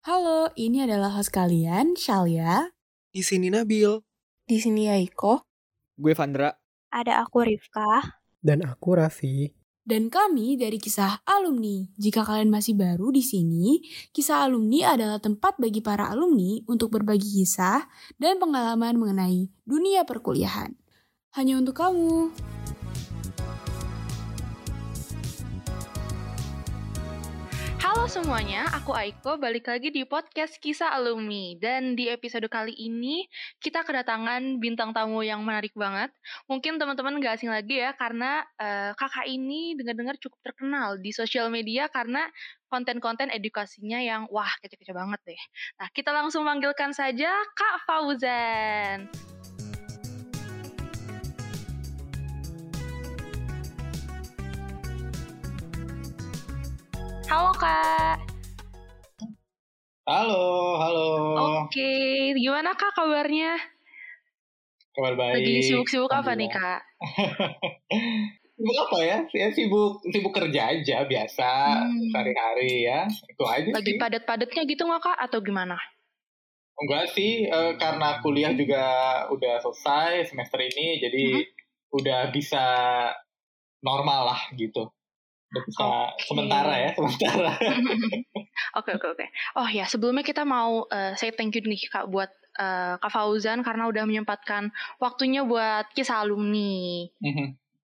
Halo, ini adalah host kalian, Shalia. Di sini Nabil. Di sini Aiko. Gue Vandra. Ada aku Rifka. Dan aku Raffi. Dan kami dari kisah alumni. Jika kalian masih baru di sini, kisah alumni adalah tempat bagi para alumni untuk berbagi kisah dan pengalaman mengenai dunia perkuliahan. Hanya untuk kamu. Halo semuanya, aku Aiko balik lagi di podcast Kisah Alumni dan di episode kali ini kita kedatangan bintang tamu yang menarik banget. Mungkin teman-teman gak asing lagi ya karena uh, kakak ini dengar-dengar cukup terkenal di sosial media karena konten-konten edukasinya yang wah kece-kece banget deh. Nah kita langsung panggilkan saja Kak Fauzan. Halo Kak. Halo, halo. Oke, gimana Kak kabarnya? Kabar baik. Lagi sibuk-sibuk apa nih Kak? sibuk apa ya? Ya sibuk sibuk kerja aja biasa hmm. sehari-hari ya. Itu aja Lagi sih. padat-padatnya gitu nggak Kak atau gimana? Enggak sih, eh, karena kuliah juga udah selesai semester ini, jadi hmm. udah bisa normal lah gitu bisa okay. sementara ya sementara. Oke oke oke. Oh ya sebelumnya kita mau uh, say thank you nih kak buat uh, kak Fauzan karena udah menyempatkan waktunya buat kisah alumni. Mm-hmm.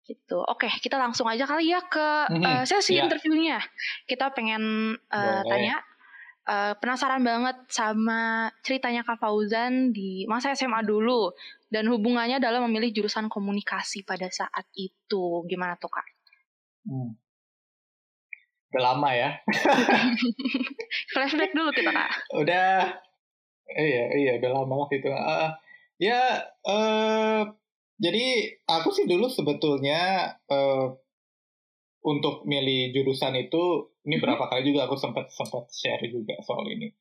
Gitu. Oke kita langsung aja kali ya ke uh, sesi yeah. interviewnya. Kita pengen uh, tanya. Uh, penasaran banget sama ceritanya Kak Fauzan di masa SMA dulu dan hubungannya dalam memilih jurusan komunikasi pada saat itu. Gimana tuh Kak? Hmm udah lama ya. Flashback dulu kita kak. Udah, iya iya udah lama lah itu. Uh, ya, uh, jadi aku sih dulu sebetulnya uh, untuk milih jurusan itu ini berapa kali juga aku sempat sempat share juga soal ini.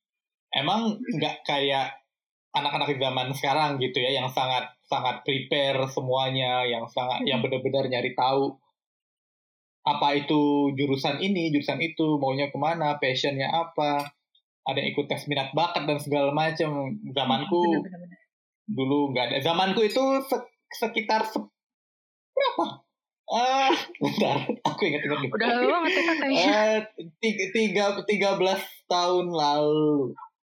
Emang nggak kayak anak-anak zaman sekarang gitu ya yang sangat sangat prepare semuanya, yang sangat yang benar-benar nyari tahu apa itu jurusan ini, jurusan itu, maunya ke mana, passionnya apa, ada yang ikut tes minat bakat dan segala macam. Zamanku bener, bener, bener. dulu nggak ada. Zamanku itu se sekitar se berapa? Ah, bentar, aku ingat-ingat nih. Udah lama. Uh, tiga, tiga, tiga belas tahun lalu.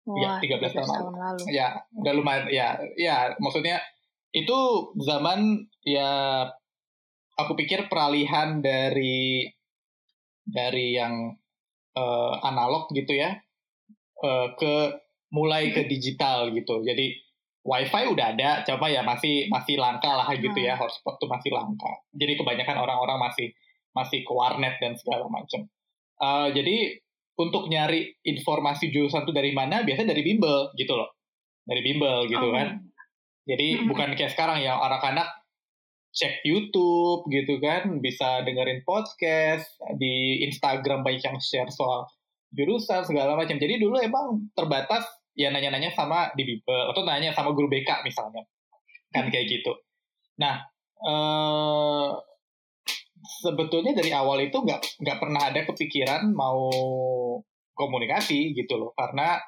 Wah, ya, 13 tahun, tahun lalu. lalu. Ya, udah lumayan. Ya, ya, maksudnya itu zaman ya aku pikir peralihan dari dari yang uh, analog gitu ya uh, ke mulai ke digital gitu. Jadi WiFi udah ada, coba ya masih masih langka lah gitu ya, hmm. hotspot tuh masih langka. Jadi kebanyakan orang-orang masih masih ke warnet dan segala macam. Uh, jadi untuk nyari informasi jurusan tuh dari mana, biasanya dari bimbel gitu loh, dari bimbel gitu oh. kan. Jadi hmm. bukan kayak sekarang ya anak-anak cek YouTube gitu kan, bisa dengerin podcast, di Instagram banyak yang share soal jurusan segala macam. Jadi dulu emang terbatas ya nanya-nanya sama di Bible atau nanya sama guru BK misalnya. Kan kayak gitu. Nah, eh, sebetulnya dari awal itu nggak nggak pernah ada kepikiran mau komunikasi gitu loh karena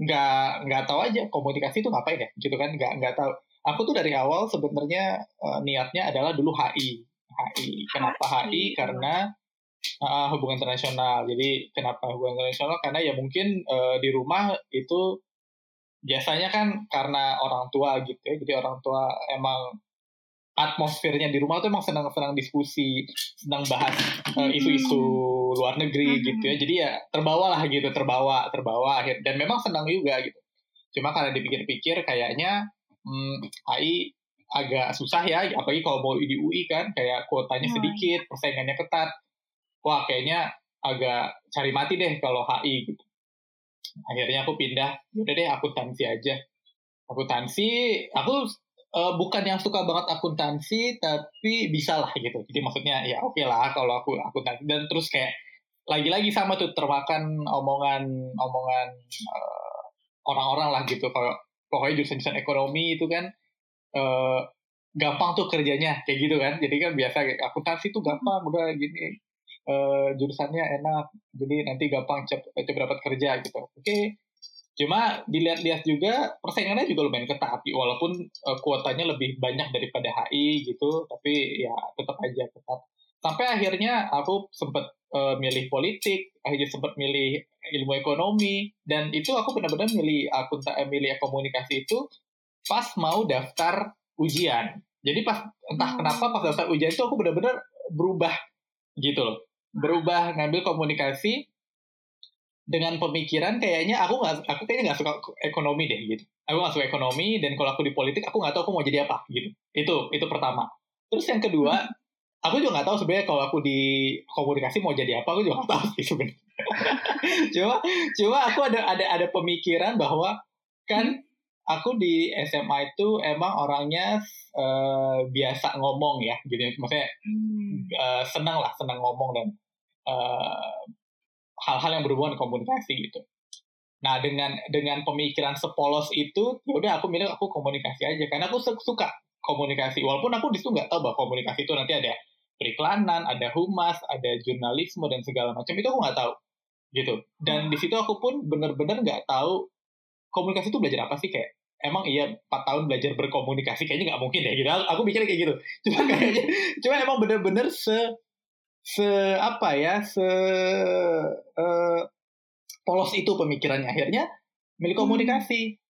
nggak nggak tahu aja komunikasi itu ngapain ya gitu kan nggak nggak tahu aku tuh dari awal sebenarnya uh, niatnya adalah dulu HI. HI. Kenapa HI? Karena uh, hubungan internasional. Jadi kenapa hubungan internasional? Karena ya mungkin uh, di rumah itu biasanya kan karena orang tua gitu ya. Jadi orang tua emang atmosfernya di rumah tuh emang senang-senang diskusi, senang bahas isu-isu uh, luar negeri gitu ya. Jadi ya terbawa lah gitu, terbawa, terbawa akhir dan memang senang juga gitu. Cuma karena dipikir-pikir kayaknya hmm, AI agak susah ya, apalagi kalau mau di UI kan, kayak kuotanya hmm. sedikit, persaingannya ketat. Wah, kayaknya agak cari mati deh kalau HI gitu. Akhirnya aku pindah, udah deh akuntansi aja. Akuntansi, aku uh, bukan yang suka banget akuntansi, tapi bisa lah gitu. Jadi maksudnya ya oke okay lah kalau aku akuntansi. Dan terus kayak lagi-lagi sama tuh termakan omongan omongan uh, orang-orang lah gitu kalau pokoknya jurusan-jurusan ekonomi itu kan uh, gampang tuh kerjanya kayak gitu kan jadi kan biasa akuntansi tuh gampang udah gini uh, jurusannya enak jadi nanti gampang cepet, cepet dapat kerja gitu oke okay. cuma dilihat-lihat juga persaingannya juga lumayan ketat walaupun uh, kuotanya lebih banyak daripada HI gitu tapi ya tetap aja ketat sampai akhirnya aku sempat uh, milih politik akhirnya sempat milih ilmu ekonomi dan itu aku benar-benar milih akun milih komunikasi itu pas mau daftar ujian. Jadi pas entah kenapa pas daftar ujian itu aku benar-benar berubah gitu loh. Berubah ngambil komunikasi dengan pemikiran kayaknya aku nggak aku kayaknya nggak suka ekonomi deh gitu. Aku nggak suka ekonomi dan kalau aku di politik aku nggak tahu aku mau jadi apa gitu. Itu itu pertama. Terus yang kedua aku juga nggak tahu sebenarnya kalau aku di komunikasi mau jadi apa aku juga nggak tahu sih sebenarnya. Cuma cuma aku ada ada ada pemikiran bahwa kan aku di SMA itu emang orangnya uh, biasa ngomong ya gitu maksudnya hmm. uh, senang lah senang ngomong dan eh, hal-hal yang berhubungan komunikasi gitu. Nah dengan dengan pemikiran sepolos itu ya udah aku milih aku komunikasi aja. Karena aku suka komunikasi. Walaupun aku di situ nggak tahu bahwa komunikasi itu nanti ada periklanan ada humas ada jurnalisme dan segala macam. Itu aku nggak tahu gitu. Dan di situ aku pun bener-bener nggak tahu komunikasi itu belajar apa sih kayak emang iya 4 tahun belajar berkomunikasi kayaknya nggak mungkin ya gitu. Aku mikirnya kayak gitu. Cuma kayaknya cuma emang bener-bener se se apa ya se uh, polos itu pemikirannya. Akhirnya milik hmm. komunikasi.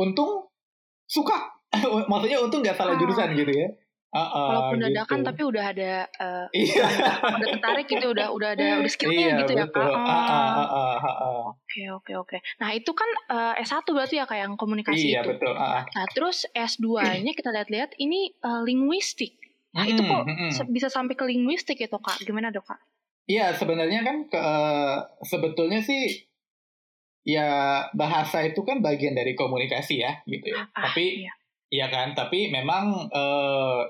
Untung suka. Maksudnya untung nggak salah jurusan gitu ya Uh, uh, Walaupun dadakan gitu. tapi udah ada uh, iya. udah tertarik gitu udah udah ada udah skillnya iya, gitu ya kak. Oke oke oke. Nah itu kan uh, S1 berarti ya kayak yang komunikasi iya, itu. betul. Uh. Nah terus S2-nya kita lihat-lihat ini uh, linguistik. Nah hmm, itu kok hmm. bisa sampai ke linguistik itu kak? Gimana dok kak? Iya sebenarnya kan ke, uh, sebetulnya sih ya bahasa itu kan bagian dari komunikasi ya gitu ya. Ah, tapi iya. Iya kan, tapi memang uh,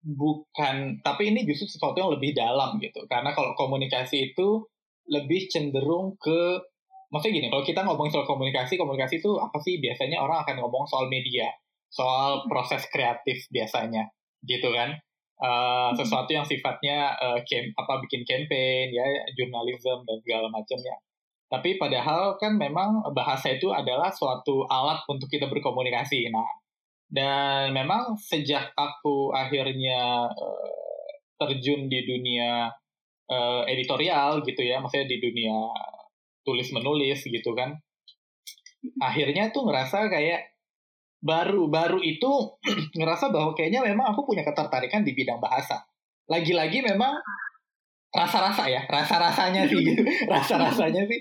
bukan tapi ini justru sesuatu yang lebih dalam gitu. Karena kalau komunikasi itu lebih cenderung ke maksudnya gini kalau kita ngomong soal komunikasi komunikasi itu apa sih? Biasanya orang akan ngomong soal media soal proses kreatif biasanya gitu kan? Uh, sesuatu yang sifatnya uh, kem, apa bikin campaign ya jurnalisme dan segala macamnya. Tapi padahal kan memang bahasa itu adalah suatu alat untuk kita berkomunikasi. Nah dan memang sejak aku akhirnya uh, terjun di dunia uh, editorial gitu ya, maksudnya di dunia tulis menulis gitu kan, akhirnya tuh ngerasa kayak baru baru itu ngerasa bahwa kayaknya memang aku punya ketertarikan di bidang bahasa. Lagi-lagi memang rasa-rasa ya rasa-rasanya sih gitu. Rasa-rasanya sih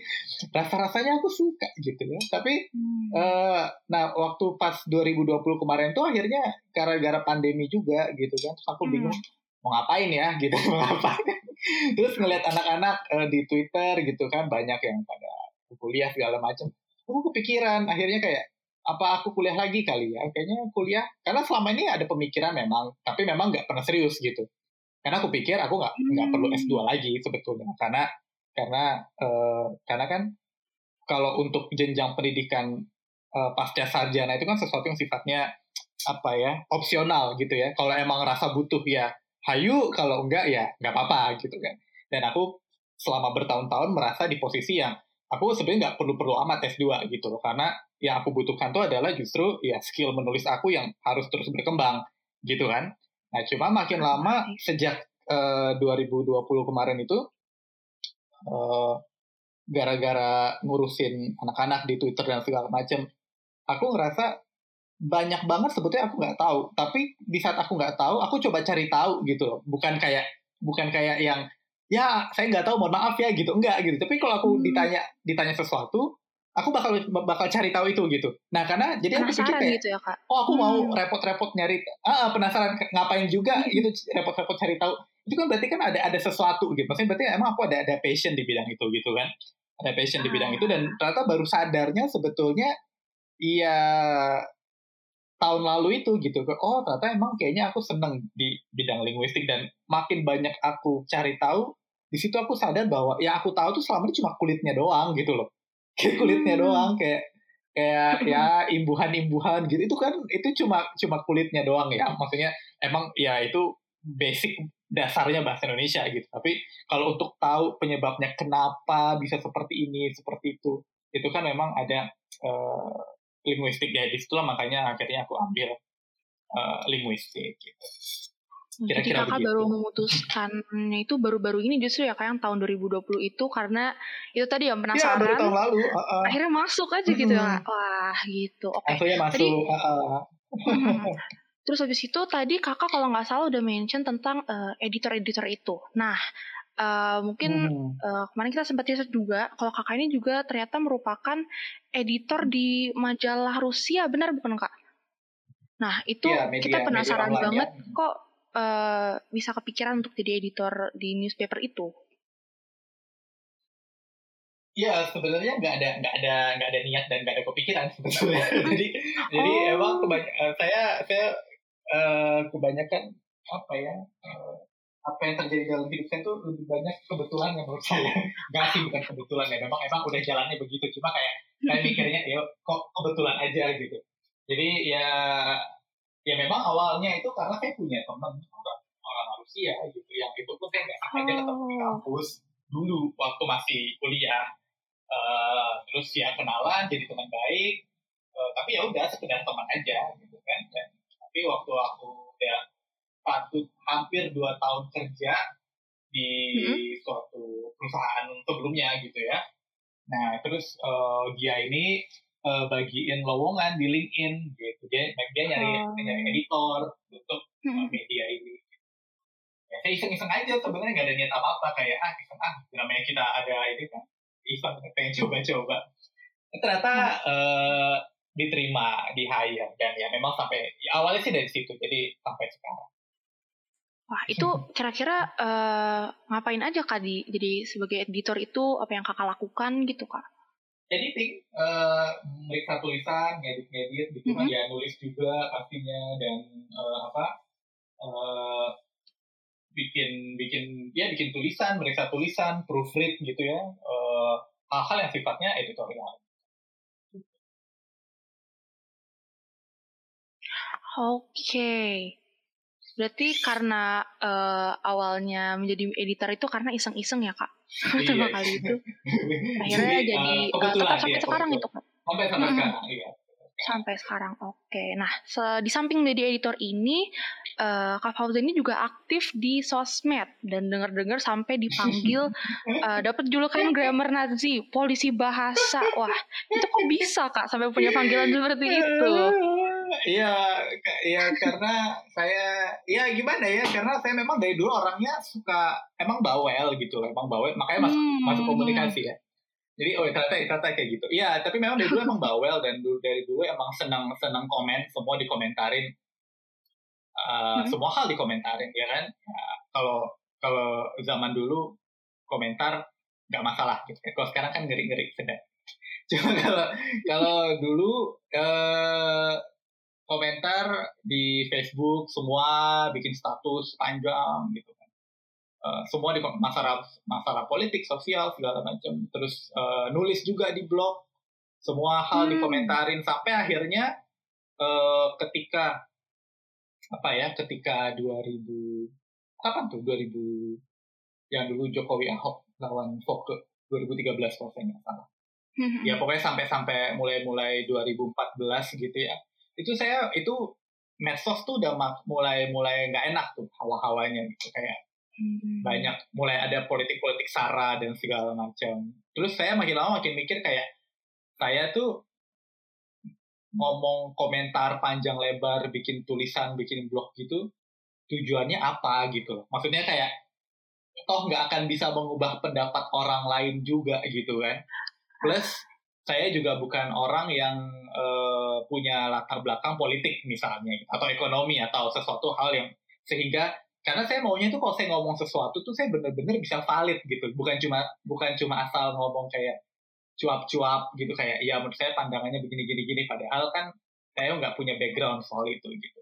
rasa-rasanya aku suka gitu ya. Tapi hmm. uh, nah waktu pas 2020 kemarin tuh akhirnya gara-gara pandemi juga gitu kan terus aku bingung hmm. mau ngapain ya? Gitu mau ngapain? Terus ngeliat anak-anak uh, di Twitter gitu kan banyak yang pada kuliah segala macam aku kepikiran akhirnya kayak apa aku kuliah lagi kali ya? Kayaknya kuliah karena selama ini ada pemikiran memang tapi memang nggak pernah serius gitu karena aku pikir aku nggak nggak hmm. perlu S2 lagi sebetulnya. Karena karena uh, karena kan kalau untuk jenjang pendidikan uh, pasca sarjana itu kan sesuatu yang sifatnya apa ya opsional gitu ya. Kalau emang rasa butuh ya hayu kalau enggak ya nggak apa-apa gitu kan. Dan aku selama bertahun-tahun merasa di posisi yang aku sebenarnya nggak perlu-perlu amat S2 gitu loh. Karena yang aku butuhkan tuh adalah justru ya skill menulis aku yang harus terus berkembang gitu kan Nah, cuma makin lama sejak uh, eh, 2020 kemarin itu uh, gara-gara ngurusin anak-anak di Twitter dan segala macam, aku ngerasa banyak banget sebetulnya aku nggak tahu. Tapi di saat aku nggak tahu, aku coba cari tahu gitu loh. Bukan kayak bukan kayak yang ya saya nggak tahu mohon maaf ya gitu enggak gitu tapi kalau aku hmm. ditanya ditanya sesuatu aku bakal bakal cari tahu itu gitu. Nah karena jadi aku pikir kayak, gitu ya, Kak? oh aku hmm. mau repot-repot nyari, ah penasaran ngapain juga hmm. gitu repot-repot cari tahu. Itu kan berarti kan ada ada sesuatu gitu. Maksudnya berarti emang aku ada ada passion di bidang itu gitu kan? Ada passion di bidang itu dan ah. ternyata baru sadarnya sebetulnya iya tahun lalu itu gitu. Oh ternyata emang kayaknya aku seneng di bidang linguistik dan makin banyak aku cari tahu di situ aku sadar bahwa ya aku tahu tuh selama ini cuma kulitnya doang gitu loh kayak kulitnya hmm. doang kayak kayak ya imbuhan-imbuhan gitu itu kan itu cuma cuma kulitnya doang ya maksudnya emang ya itu basic dasarnya bahasa Indonesia gitu. Tapi kalau untuk tahu penyebabnya kenapa bisa seperti ini, seperti itu, itu kan memang ada uh, linguistik ya. Di situlah makanya akhirnya aku ambil uh, linguistik gitu. Kira-kira Jadi kakak begitu. baru memutuskannya itu baru-baru ini justru ya kayak yang tahun 2020 itu karena itu tadi ya penasaran. Iya, tahun lalu. Uh, uh. Akhirnya masuk aja gitu ya. Wah, gitu. Oke. Okay. Akhirnya masuk. Tadi, uh, uh. Terus habis itu tadi kakak kalau nggak salah udah mention tentang uh, editor-editor itu. Nah, uh, mungkin hmm. uh, kemarin kita sempat riset juga kalau kakak ini juga ternyata merupakan editor di majalah Rusia, benar bukan kak? Nah, itu ya, media, kita penasaran banget ya. kok uh, bisa kepikiran untuk jadi editor di newspaper itu. Iya sebenarnya nggak ada nggak ada nggak ada niat dan nggak ada kepikiran sebetulnya. jadi oh. jadi emang kebanyakan saya saya uh, kebanyakan apa ya uh, apa yang terjadi dalam hidup saya itu lebih banyak kebetulan ya menurut saya nggak sih bukan kebetulan ya memang emang udah jalannya begitu cuma kayak saya mikirnya ya kok kebetulan aja gitu jadi ya ya memang awalnya itu karena saya punya teman orang orang Rusia gitu yang itu pun saya nggak sengaja ketemu di oh. kampus dulu waktu masih kuliah uh, terus ya kenalan jadi teman baik uh, tapi ya udah sekedar teman aja gitu kan dan tapi waktu aku ya patut hampir dua tahun kerja di mm-hmm. suatu perusahaan sebelumnya gitu ya. Nah terus uh, dia ini uh, bagiin lowongan di LinkedIn gitu. Dia, dia nyari, oh. nyari editor untuk uh, media ini. Ya, saya iseng-iseng aja sebenarnya nggak ada niat apa-apa kayak ah iseng ah namanya kita ada ini kan iseng pengen coba-coba. Ternyata uh, diterima di hire dan ya memang sampai ya awalnya sih dari situ jadi sampai sekarang. Wah itu kira-kira uh, ngapain aja kak di jadi sebagai editor itu apa yang kakak lakukan gitu kak? Editing, uh, meriksa tulisan, ngedit-ngedit gitu mm -hmm. ya nulis juga pastinya dan uh, apa uh, bikin bikin ya bikin tulisan, meriksa tulisan, proofread gitu ya hal-hal uh, yang sifatnya editorial. Oke. Okay. Berarti karena uh, awalnya menjadi editor itu karena iseng-iseng ya kak? Pertama iya. kali itu. Akhirnya jadi, jadi uh, tetap sampai iya, sekarang itu? Sampai sampai hmm. sekarang, iya. Sampai sekarang, oke. Okay. Nah, di samping jadi editor ini, uh, Kak Fauzan ini juga aktif di sosmed dan dengar-dengar sampai dipanggil uh, dapat julukan grammar Nazi, polisi bahasa. Wah, itu kok bisa Kak sampai punya panggilan seperti itu? Iya, iya karena saya ya gimana ya karena saya memang dari dulu orangnya suka emang bawel gitu, emang bawel makanya masuk hmm. masuk komunikasi ya. Jadi oh ternyata ternyata kayak gitu. Iya, tapi memang dari dulu emang bawel dan dulu dari dulu emang senang senang komen, semua dikomentarin. Uh, hmm. Semua hal dikomentarin ya kan. Ya, kalau kalau zaman dulu komentar nggak masalah gitu. Kalau sekarang kan ngeri-ngeri sedang. Cuma kalau kalau dulu uh, komentar di Facebook semua bikin status panjang gitu kan. Uh, semua di masalah masalah politik sosial segala macam. Terus uh, nulis juga di blog. Semua hal hmm. dikomentarin sampai akhirnya uh, ketika apa ya ketika 2000 kapan tuh? 2000 yang dulu Jokowi Ahok lawan Foke 2013 kalau saya nggak salah. Hmm. ya pokoknya sampai sampai mulai mulai 2014 gitu ya itu saya itu medsos tuh udah mulai mulai nggak enak tuh hawa-hawanya gitu kayak hmm. banyak mulai ada politik-politik sara dan segala macam. Terus saya makin lama makin mikir kayak saya tuh ngomong komentar panjang lebar, bikin tulisan, bikin blog gitu, tujuannya apa gitu. Maksudnya kayak toh nggak akan bisa mengubah pendapat orang lain juga gitu kan. Plus saya juga bukan orang yang uh, punya latar belakang politik misalnya atau ekonomi atau sesuatu hal yang sehingga karena saya maunya tuh kalau saya ngomong sesuatu tuh saya bener-bener bisa valid gitu. Bukan cuma bukan cuma asal ngomong kayak cuap-cuap gitu kayak ya menurut saya pandangannya begini-gini gini padahal kan saya nggak punya background soal itu gitu.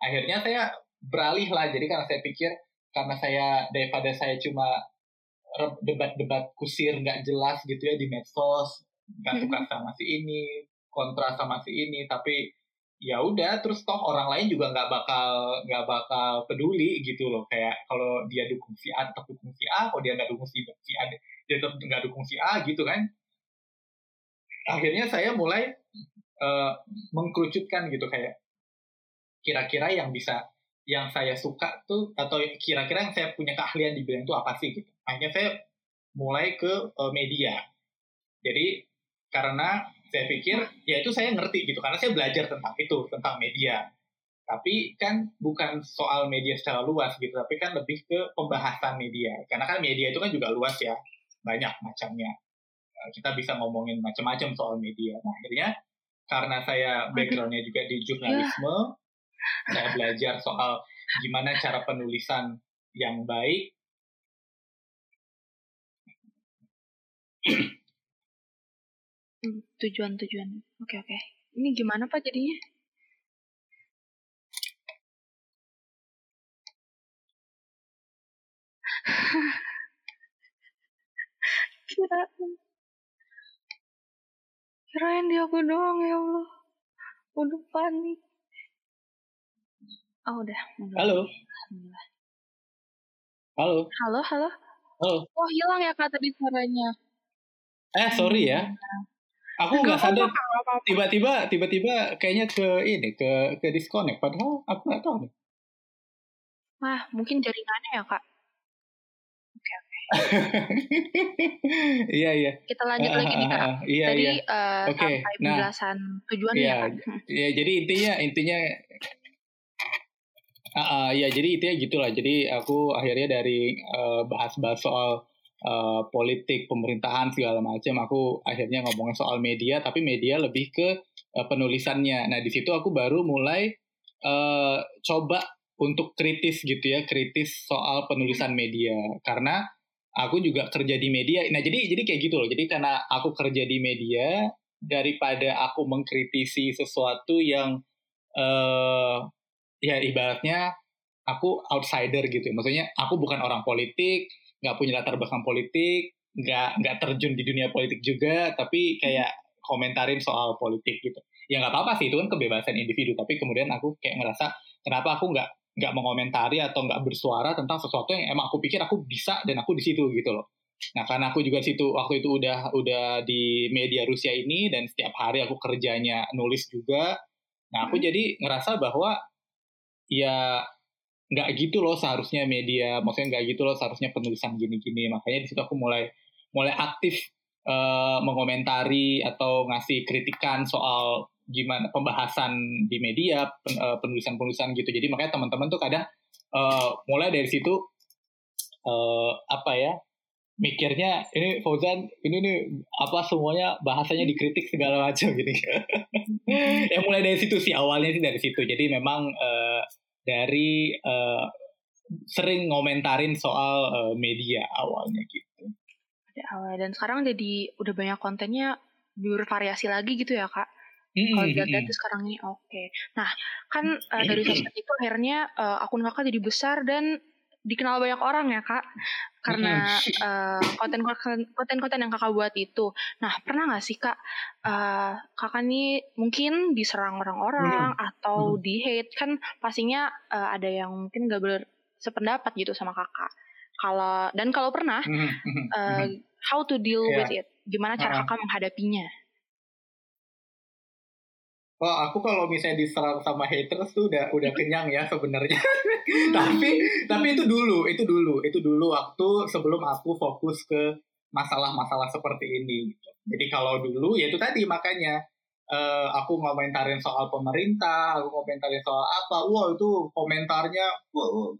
Akhirnya saya beralih lah jadi karena saya pikir karena saya daripada saya cuma debat-debat kusir nggak jelas gitu ya di medsos nggak suka sama si ini kontra sama si ini tapi ya udah terus toh orang lain juga nggak bakal nggak bakal peduli gitu loh. Kayak kalau dia dukung si A tetap dukung si A kalau dia nggak dukung si, si A dia tetap nggak dukung si A gitu kan. Akhirnya saya mulai uh, mengkerucutkan gitu kayak kira-kira yang bisa yang saya suka tuh atau kira-kira yang saya punya keahlian di bidang itu apa sih gitu. Akhirnya saya mulai ke uh, media. Jadi karena saya pikir ya itu saya ngerti gitu karena saya belajar tentang itu tentang media. Tapi kan bukan soal media secara luas gitu tapi kan lebih ke pembahasan media. Karena kan media itu kan juga luas ya banyak macamnya. Eh, kita bisa ngomongin macam-macam soal media. Nah akhirnya karena saya backgroundnya juga di jurnalisme saya belajar soal gimana cara penulisan yang baik tujuan-tujuan. Oke, oke. Ini gimana Pak jadinya? kirain. Kirain dia aku doang ya Allah. Udah panik. Oh udah. Halo? Halo? Halo halo? Halo? Oh hilang ya kak tadi suaranya? Eh sorry ya aku nggak sadar. tiba-tiba tiba-tiba kayaknya ke ini ke ke disconnect. Padahal aku nggak tahu nih. Wah mungkin jaringannya ya kak? Oke oke. Iya iya. Kita lanjut lagi nih kak. Iya, tadi iya. Uh, okay. sampai nah, penjelasan tujuannya iya, ya iya jadi intinya intinya Uh, uh, ya jadi intinya gitulah. Jadi aku akhirnya dari bahas-bahas uh, soal uh, politik pemerintahan segala macam aku akhirnya ngomongin soal media tapi media lebih ke uh, penulisannya. Nah di situ aku baru mulai uh, coba untuk kritis gitu ya kritis soal penulisan media. Karena aku juga kerja di media. Nah jadi jadi kayak gitu loh. Jadi karena aku kerja di media daripada aku mengkritisi sesuatu yang uh, ya ibaratnya aku outsider gitu. Maksudnya aku bukan orang politik nggak punya latar belakang politik nggak nggak terjun di dunia politik juga tapi kayak komentarin soal politik gitu. Ya nggak apa-apa sih itu kan kebebasan individu tapi kemudian aku kayak ngerasa kenapa aku nggak nggak mengomentari atau nggak bersuara tentang sesuatu yang emang aku pikir aku bisa dan aku di situ gitu loh. Nah karena aku juga situ waktu itu udah udah di media Rusia ini dan setiap hari aku kerjanya nulis juga nah aku jadi ngerasa bahwa ya nggak gitu loh seharusnya media maksudnya nggak gitu loh seharusnya penulisan gini-gini. Makanya di situ aku mulai mulai aktif uh, mengomentari atau ngasih kritikan soal gimana pembahasan di media uh, penulisan-penulisan gitu. Jadi makanya teman-teman tuh kadang uh, mulai dari situ uh, apa ya mikirnya ini Fauzan ini nih apa semuanya bahasanya dikritik segala macam gitu. Ya mulai dari situ sih awalnya sih dari situ. Jadi memang uh, dari uh, sering ngomentarin soal uh, media awalnya gitu. awal dan sekarang jadi udah banyak kontennya bervariasi lagi gitu ya kak. Mm-hmm. Kalau dilihat tuh sekarang ini oke. Okay. Nah kan uh, dari sosmed itu akhirnya uh, akun kakak jadi besar dan dikenal banyak orang ya kak. Karena uh, konten konten konten yang kakak buat itu. Nah pernah nggak sih kak uh, kakak nih mungkin diserang orang-orang hmm. atau hmm. di hate kan pastinya uh, ada yang mungkin gak bersependapat gitu sama kakak. Kalau dan kalau pernah uh, how to deal yeah. with it? Gimana cara uh. kakak menghadapinya Oh, aku kalau misalnya diserang sama haters tuh udah udah kenyang ya sebenarnya. tapi tapi itu dulu, itu dulu, itu dulu waktu sebelum aku fokus ke masalah-masalah seperti ini. Jadi kalau dulu ya itu tadi makanya uh, aku ngomentarin soal pemerintah, aku ngomentarin soal apa, wah itu komentarnya wah,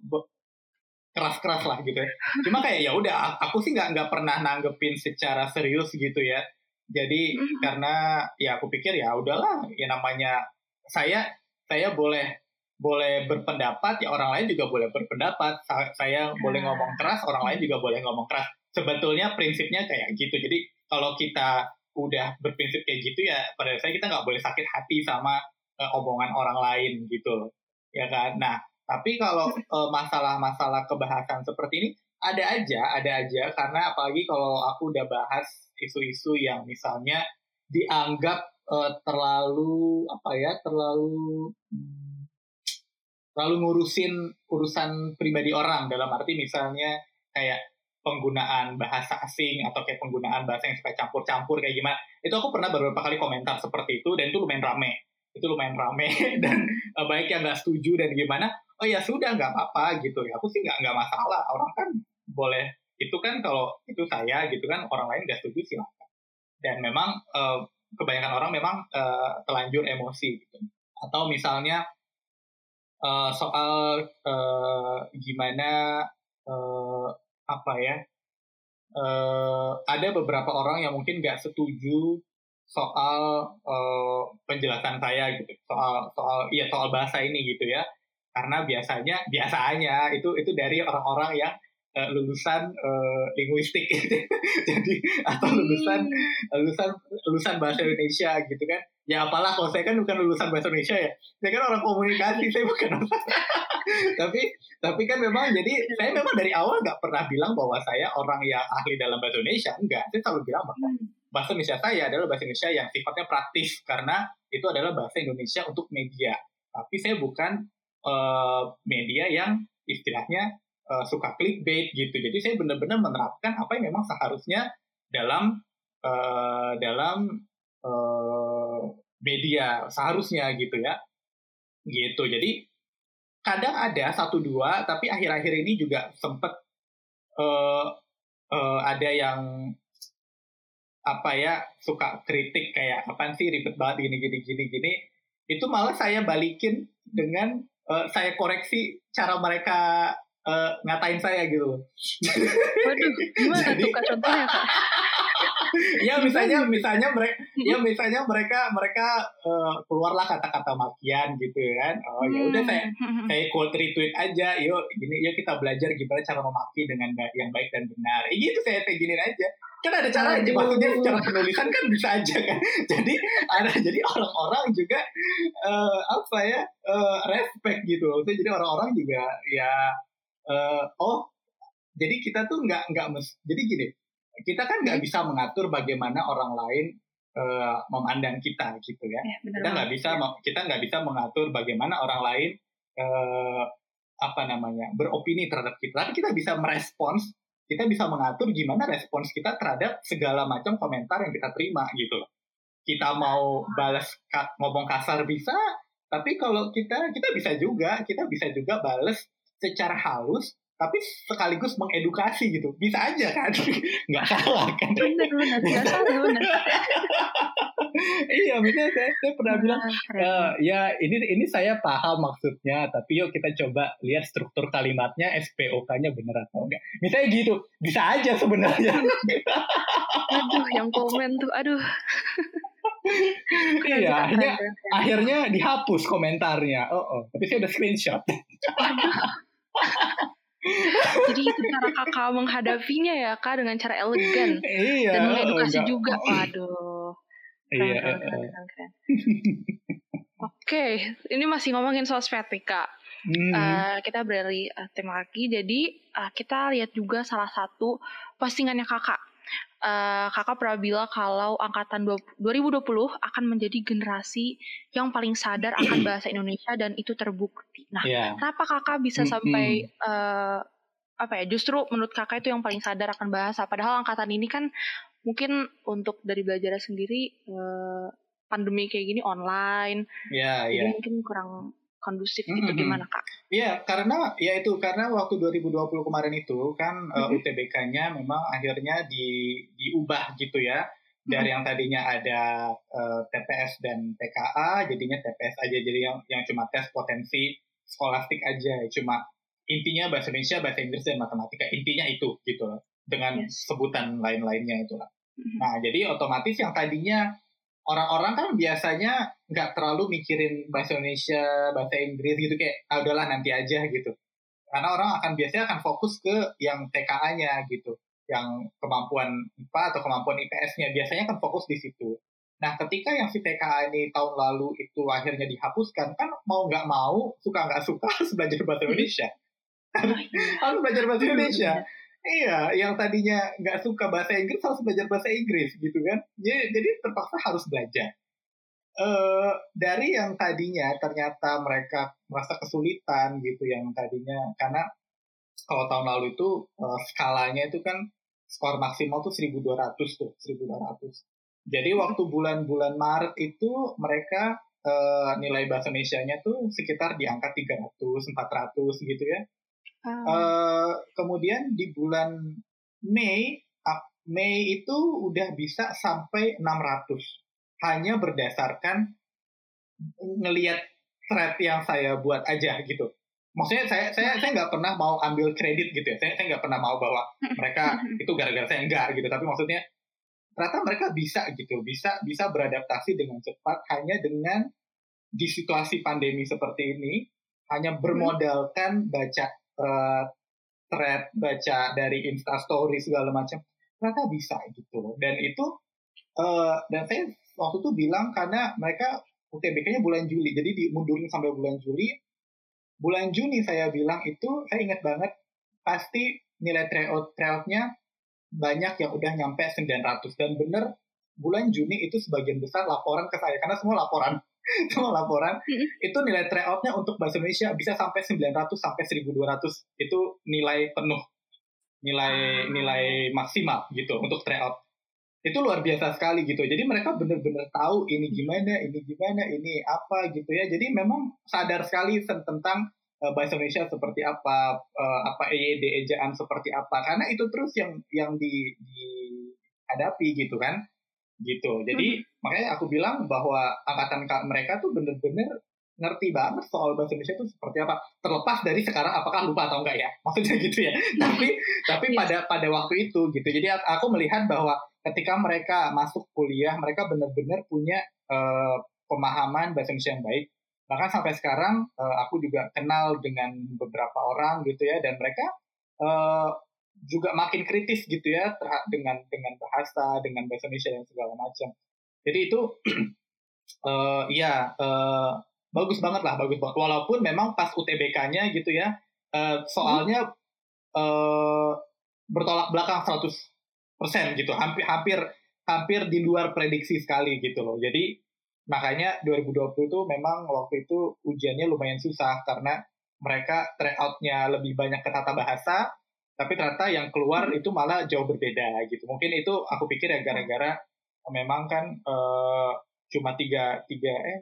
keras-keras lah gitu ya. Cuma kayak ya udah, aku sih nggak nggak pernah nanggepin secara serius gitu ya jadi mm-hmm. karena ya aku pikir ya udahlah ya namanya saya saya boleh boleh berpendapat ya orang lain juga boleh berpendapat. Saya hmm. boleh ngomong keras orang lain juga boleh ngomong keras. Sebetulnya prinsipnya kayak gitu. Jadi kalau kita udah berprinsip kayak gitu ya pada saya kita nggak boleh sakit hati sama uh, omongan orang lain gitu ya kan? Nah tapi kalau uh, masalah-masalah kebahasan seperti ini ada aja ada aja. Karena apalagi kalau aku udah bahas isu-isu yang misalnya dianggap uh, terlalu apa ya terlalu hmm, terlalu ngurusin urusan pribadi orang. Dalam arti misalnya kayak penggunaan bahasa asing atau kayak penggunaan bahasa yang suka campur-campur kayak gimana. Itu aku pernah beberapa kali komentar seperti itu dan itu lumayan rame. Itu lumayan rame dan uh, baik yang nggak setuju dan gimana. Oh ya sudah nggak apa-apa gitu ya. Aku sih nggak nggak masalah. Orang kan boleh. Itu kan kalau itu saya gitu kan orang lain nggak setuju silakan dan memang uh, kebanyakan orang memang uh, telanjur emosi gitu. Atau misalnya uh, soal uh, gimana uh, apa ya uh, ada beberapa orang yang mungkin nggak setuju soal uh, penjelasan saya gitu. Soal soal iya soal bahasa ini gitu ya. Karena biasanya biasanya itu itu dari orang-orang yang uh, lulusan uh, linguistik gitu. jadi atau lulusan hmm. lulusan lulusan bahasa Indonesia gitu kan ya apalah kalau saya kan bukan lulusan bahasa Indonesia ya saya kan orang komunikasi saya bukan tapi tapi kan memang jadi saya memang dari awal nggak pernah bilang bahwa saya orang yang ahli dalam bahasa Indonesia enggak saya selalu bilang bahwa hmm. bahasa Indonesia saya adalah bahasa Indonesia yang sifatnya praktis karena itu adalah bahasa Indonesia untuk media tapi saya bukan uh, media yang istilahnya uh, suka clickbait gitu. Jadi saya benar-benar menerapkan apa yang memang seharusnya dalam uh, dalam uh, media seharusnya gitu ya. Gitu. Jadi kadang ada satu dua tapi akhir-akhir ini juga sempet uh, uh, ada yang apa ya suka kritik kayak apa sih ribet banget gini gini gini gini. Itu malah saya balikin dengan uh, saya koreksi cara mereka uh, ngatain saya gitu. Waduh, gimana Jadi, tuh contohnya kak? ya misalnya misalnya mereka ya misalnya mereka mereka uh, keluarlah kata-kata makian gitu kan. Oh ya udah saya saya quote retweet aja yuk gini yuk kita belajar gimana cara memaki dengan yang baik dan benar. Eh, gitu saya kayak gini aja. Kan ada cara aja maksudnya secara penulisan kan bisa aja kan. Jadi ada jadi orang-orang juga uh, apa ya uh, respect gitu. Maksudnya jadi orang-orang juga ya uh, oh jadi kita tuh nggak nggak jadi gini kita kan nggak bisa mengatur bagaimana orang lain uh, memandang kita gitu ya. ya kita nggak bisa ya. kita nggak bisa mengatur bagaimana orang lain uh, apa namanya beropini terhadap kita. Tapi kita bisa merespons, kita bisa mengatur gimana respons kita terhadap segala macam komentar yang kita terima gitu loh. Kita mau balas ngomong kasar bisa, tapi kalau kita kita bisa juga kita bisa juga balas secara halus tapi sekaligus mengedukasi gitu. Bisa aja kan? Nggak salah kan? Benar benar nggak salah benar iya misalnya saya, saya pernah nah, bilang uh, ya ini ini saya paham maksudnya tapi yuk kita coba lihat struktur kalimatnya SPOK-nya benar atau enggak. Misalnya gitu. Bisa aja sebenarnya. Aduh yang komen tuh aduh. Iya akhirnya akhirnya dihapus komentarnya. Oh, oh. Tapi saya udah screenshot Jadi itu cara kakak menghadapinya ya kak dengan cara elegan iya, dan mengedukasi enggak. juga. Waduh. Keren, iya. keren, keren, keren, keren. Oke, okay. ini masih ngomongin soal kak. Hmm. Uh, kita beralih uh, tema lagi. Jadi uh, kita lihat juga salah satu postingannya kakak uh, kakak pernah bilang kalau angkatan 2020 akan menjadi generasi yang paling sadar akan bahasa Indonesia dan itu terbukti. Nah, yeah. kenapa kakak bisa sampai uh, apa ya? Justru menurut kakak itu yang paling sadar akan bahasa. Padahal angkatan ini kan mungkin untuk dari belajar sendiri uh, pandemi kayak gini online, yeah, jadi yeah. mungkin kurang kondusif mm -hmm. gitu gimana kak? Iya karena ya itu karena waktu 2020 kemarin itu kan mm -hmm. uh, UTBK-nya memang akhirnya di diubah gitu ya dari yang tadinya ada uh, TPS dan TKA jadinya TPS aja jadi yang yang cuma tes potensi skolastik aja cuma intinya bahasa Indonesia bahasa Inggris dan matematika intinya itu gitu dengan yes. sebutan lain-lainnya itu lah. Mm -hmm. Nah jadi otomatis yang tadinya orang-orang kan biasanya nggak terlalu mikirin bahasa Indonesia, bahasa Inggris gitu kayak ah, udahlah nanti aja gitu. Karena orang akan biasanya akan fokus ke yang TKA-nya gitu, yang kemampuan IPA atau kemampuan IPS-nya biasanya kan fokus di situ. Nah, ketika yang si TKA ini tahun lalu itu akhirnya dihapuskan, kan mau nggak mau, suka nggak suka harus belajar bahasa Indonesia. harus belajar bahasa Indonesia. Iya, yang tadinya nggak suka bahasa Inggris harus belajar bahasa Inggris gitu kan. Jadi, jadi terpaksa harus belajar. uh, dari yang tadinya ternyata mereka merasa kesulitan gitu yang tadinya karena kalau tahun lalu itu uh, skalanya itu kan skor maksimal tuh 1200 tuh 1200 jadi waktu bulan-bulan Maret itu mereka uh, nilai bahasa Indonesia-nya tuh sekitar di angka 300 400 gitu ya uh. Uh, kemudian di bulan Mei Mei itu udah bisa sampai 600 hanya berdasarkan ngelihat thread yang saya buat aja gitu. Maksudnya saya saya saya nggak pernah mau ambil kredit gitu ya. Saya saya nggak pernah mau bahwa mereka itu gara-gara saya enggak gitu. Tapi maksudnya ternyata mereka bisa gitu, bisa bisa beradaptasi dengan cepat hanya dengan di situasi pandemi seperti ini hanya bermodalkan baca uh, thread, baca dari Instastory segala macam ternyata bisa gitu dan itu uh, dan saya waktu itu bilang karena mereka UTBK-nya bulan Juli jadi dimundurin sampai bulan Juli. Bulan Juni saya bilang itu saya ingat banget pasti nilai tryout tryoutnya banyak yang udah nyampe 900 dan bener bulan Juni itu sebagian besar laporan ke saya karena semua laporan semua laporan. Itu nilai tryoutnya untuk bahasa Indonesia bisa sampai 900 sampai 1200 itu nilai penuh. Nilai nilai maksimal gitu untuk tryout. Itu luar biasa sekali gitu. Jadi mereka benar-benar tahu ini gimana ini gimana ini apa gitu ya. Jadi memang sadar sekali tentang uh, bahasa Indonesia seperti apa uh, apa EYD ejaan seperti apa. Karena itu terus yang yang di, dihadapi gitu kan. Gitu. Jadi hmm. Makanya aku bilang bahwa angkatan mereka tuh benar-benar ngerti banget soal bahasa Indonesia itu seperti apa. Terlepas dari sekarang apakah lupa atau enggak ya. Maksudnya gitu ya. Tapi tapi iya. pada pada waktu itu gitu. Jadi aku melihat bahwa ketika mereka masuk kuliah mereka benar-benar punya uh, pemahaman bahasa Indonesia yang baik. Bahkan sampai sekarang uh, aku juga kenal dengan beberapa orang gitu ya. Dan mereka uh, juga makin kritis gitu ya dengan dengan bahasa dengan bahasa Indonesia dan segala macam jadi itu uh, ya uh, bagus banget lah bagus banget. Walaupun memang pas UTBK-nya gitu ya uh, soalnya uh, bertolak belakang 100% gitu. Hampir hampir hampir di luar prediksi sekali gitu loh. Jadi makanya 2020 itu memang waktu itu ujiannya lumayan susah karena mereka tryout-nya lebih banyak ke tata bahasa tapi ternyata yang keluar hmm. itu malah jauh berbeda gitu. Mungkin itu aku pikir ya gara-gara memang kan uh, cuma tiga tiga eh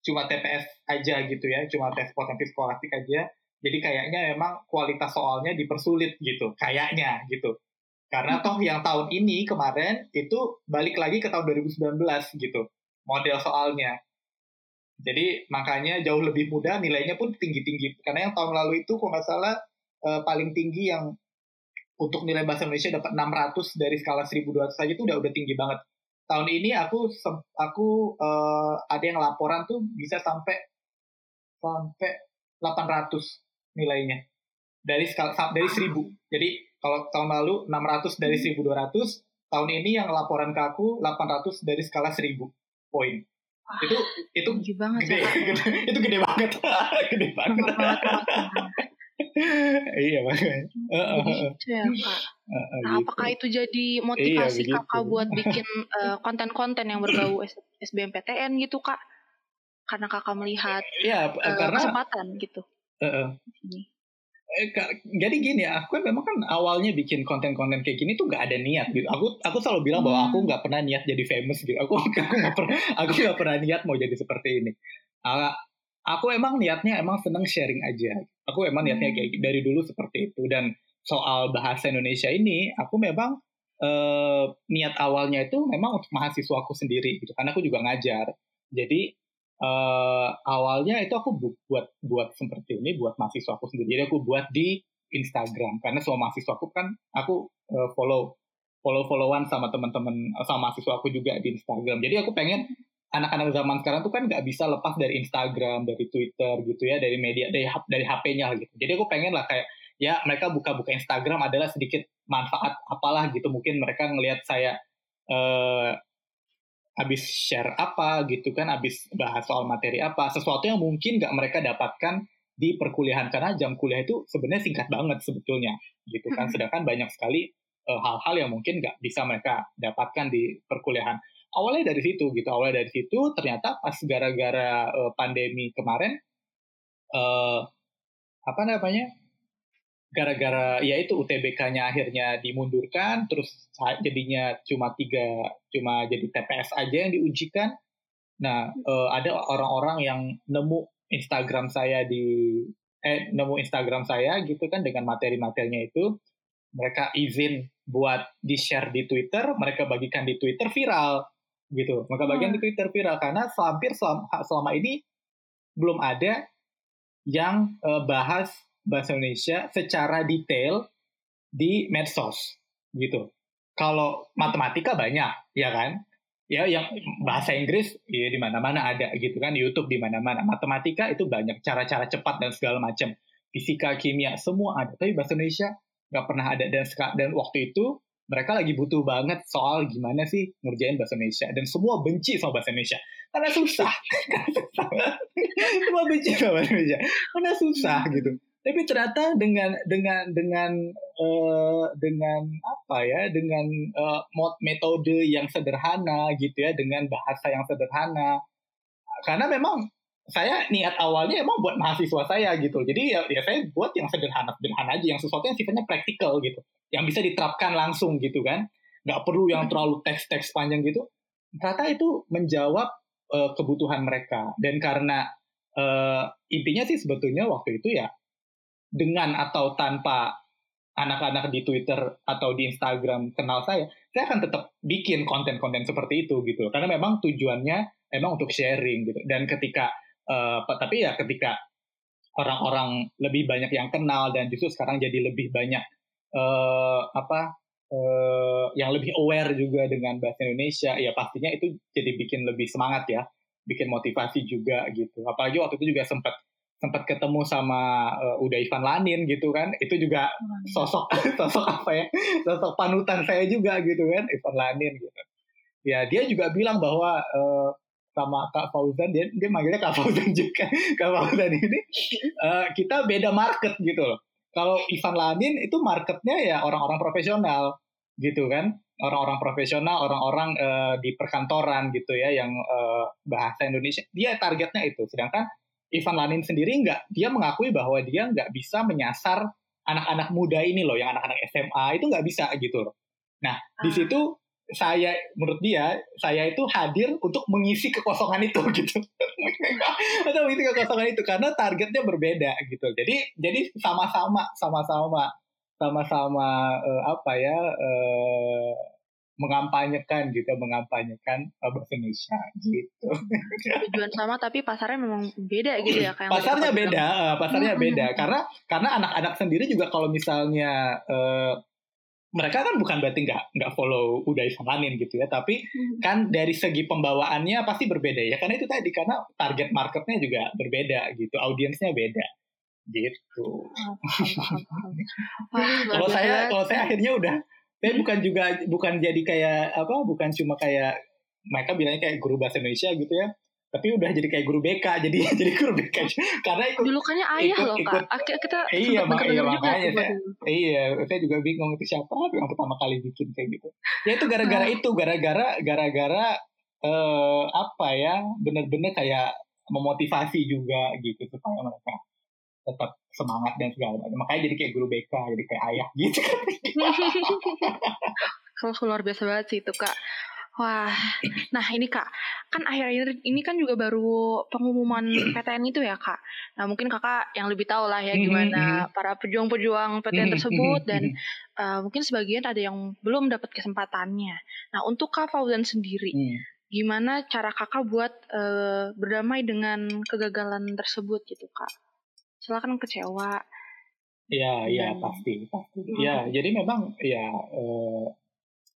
cuma TPS aja gitu ya, cuma tes potensi skolastik aja. Jadi kayaknya memang kualitas soalnya dipersulit gitu, kayaknya gitu. Karena toh yang tahun ini kemarin itu balik lagi ke tahun 2019 gitu, model soalnya. Jadi makanya jauh lebih mudah, nilainya pun tinggi-tinggi. Karena yang tahun lalu itu kalau nggak salah eh, paling tinggi yang untuk nilai bahasa Indonesia dapat 600 dari skala 1200 saja itu udah udah tinggi banget tahun ini aku aku uh, ada yang laporan tuh bisa sampai sampai 800 nilainya dari skala dari 1000. Jadi kalau tahun lalu 600 dari 1200, hmm. tahun ini yang laporan ke aku 800 dari skala 1000 poin. itu itu gede banget gede, ya, gede, itu gede banget gede banget iya makanya. Ya kak. nah gitu. apakah itu jadi motivasi iya, kakak buat bikin uh, konten-konten yang berbau SBMPTN gitu kak? Karena kakak melihat ya, uh, karena, kesempatan gitu. Uh, uh. Eh, jadi gini aku kan memang kan awalnya bikin konten-konten kayak gini tuh gak ada niat gitu. Aku aku selalu bilang bahwa aku hmm. nggak pernah niat jadi famous gitu. Aku aku nggak pernah aku nggak pernah niat mau jadi seperti ini. Uh, aku emang niatnya emang seneng sharing aja. Aku emang niatnya hmm. kayak dari dulu seperti itu. Dan soal bahasa Indonesia ini aku memang eh, niat awalnya itu memang untuk mahasiswa aku sendiri gitu. Karena aku juga ngajar. Jadi eh, awalnya itu aku buat buat seperti ini buat mahasiswa aku sendiri. Jadi aku buat di Instagram. Karena semua mahasiswa aku kan aku eh, follow follow followan sama teman-teman sama mahasiswa aku juga di Instagram. Jadi aku pengen anak-anak zaman sekarang tuh kan nggak bisa lepas dari Instagram, dari Twitter gitu ya, dari media, dari dari HP-nya gitu. Jadi aku pengen lah kayak ya mereka buka-buka Instagram adalah sedikit manfaat apalah gitu. Mungkin mereka ngelihat saya eh, habis share apa gitu kan, habis bahas soal materi apa, sesuatu yang mungkin nggak mereka dapatkan di perkuliahan karena jam kuliah itu sebenarnya singkat banget sebetulnya gitu kan. Hmm. Sedangkan banyak sekali eh, hal-hal yang mungkin nggak bisa mereka dapatkan di perkuliahan awalnya dari situ gitu awalnya dari situ ternyata pas gara-gara uh, pandemi kemarin uh, apa namanya gara-gara ya itu UTBK-nya akhirnya dimundurkan terus jadinya cuma tiga cuma jadi TPS aja yang diujikan. Nah uh, ada orang-orang yang nemu Instagram saya di eh nemu Instagram saya gitu kan dengan materi-materinya itu. Mereka izin buat di share di Twitter mereka bagikan di Twitter viral gitu mereka bagikan hmm. di Twitter viral karena hampir selama, selama ini belum ada yang uh, bahas bahasa Indonesia secara detail di medsos gitu. Kalau matematika banyak, ya kan? Ya yang bahasa Inggris ya di mana-mana ada gitu kan, YouTube di mana-mana. Matematika itu banyak cara-cara cepat dan segala macam. Fisika, kimia semua ada, tapi bahasa Indonesia nggak pernah ada dan dan waktu itu mereka lagi butuh banget soal gimana sih ngerjain bahasa Indonesia. Dan semua benci sama bahasa Indonesia. Karena susah. Semua benci sama bahasa Indonesia. Karena susah gitu. Tapi ternyata dengan dengan dengan uh, dengan apa ya dengan uh, metode yang sederhana gitu ya dengan bahasa yang sederhana. Karena memang saya niat awalnya emang buat mahasiswa saya gitu jadi ya, ya saya buat yang sederhana sederhana aja yang sesuatu yang sifatnya praktikal gitu yang bisa diterapkan langsung gitu kan nggak perlu yang hmm. terlalu teks-teks panjang gitu ternyata itu menjawab uh, kebutuhan mereka dan karena uh, intinya sih sebetulnya waktu itu ya dengan atau tanpa anak-anak di Twitter atau di Instagram kenal saya, saya akan tetap bikin konten-konten seperti itu gitu. Karena memang tujuannya memang untuk sharing gitu. Dan ketika uh, tapi ya ketika orang-orang lebih banyak yang kenal dan justru sekarang jadi lebih banyak uh, apa uh, yang lebih aware juga dengan bahasa Indonesia, ya pastinya itu jadi bikin lebih semangat ya, bikin motivasi juga gitu. Apalagi waktu itu juga sempat sempat ketemu sama uh, Uda Ivan Lanin gitu kan itu juga sosok sosok apa ya sosok panutan saya juga gitu kan Ivan Lanin gitu ya dia juga bilang bahwa uh, sama Kak Fauzan dia dia manggilnya Kak Fauzan juga. Kak Fauzan ini uh, kita beda market gitu loh. Kalau Ivan Lanin itu marketnya ya orang-orang profesional gitu kan. Orang-orang profesional orang-orang uh, di perkantoran gitu ya yang uh, bahasa Indonesia. Dia targetnya itu. Sedangkan Ivan Lanin sendiri nggak dia mengakui bahwa dia nggak bisa menyasar anak-anak muda ini loh yang anak-anak SMA itu nggak bisa gitu loh. Nah ah. di situ saya menurut dia saya itu hadir untuk mengisi kekosongan itu gitu. Atau mengisi kekosongan itu karena targetnya berbeda gitu. Jadi jadi sama-sama sama-sama sama-sama uh, apa ya uh, mengampanyekan gitu mengampanyekan uh, bahasa Indonesia gitu. Tujuan sama tapi pasarnya memang beda gitu ya kayak pasarnya beda uh, pasarnya hmm. beda. Karena karena anak-anak sendiri juga kalau misalnya uh, mereka kan bukan berarti nggak nggak follow udah Lanin gitu ya tapi hmm. kan dari segi pembawaannya pasti berbeda ya. Karena itu tadi karena target marketnya juga berbeda gitu audiensnya beda gitu. Kalau saya kalau saya akhirnya udah saya bukan juga bukan jadi kayak apa bukan cuma kayak mereka bilangnya kayak guru bahasa Indonesia gitu ya tapi udah jadi kayak guru BK jadi jadi guru BK karena ikut julukannya ayah ikut, loh ikut, kak kita iya mak iya makanya saya, iya saya juga bingung itu siapa yang pertama kali bikin kayak gitu ya itu gara-gara oh. itu gara-gara gara-gara uh, apa ya benar-benar kayak memotivasi juga gitu supaya mereka tetap semangat dan segala macam. Makanya jadi kayak guru BK, jadi kayak ayah gitu. Kalau luar biasa banget sih itu kak. Wah, nah ini kak, kan akhir-akhir ini kan juga baru pengumuman PTN itu ya kak. Nah mungkin kakak yang lebih tahu lah ya hmm, gimana hmm, hmm. para pejuang-pejuang PTN tersebut dan uh, mungkin sebagian ada yang belum dapat kesempatannya. Nah untuk kak Fauzan sendiri, gimana cara kakak buat uh, berdamai dengan kegagalan tersebut gitu kak? soalnya kan kecewa Iya, iya pasti, pasti. Iya, hmm. jadi memang ya uh,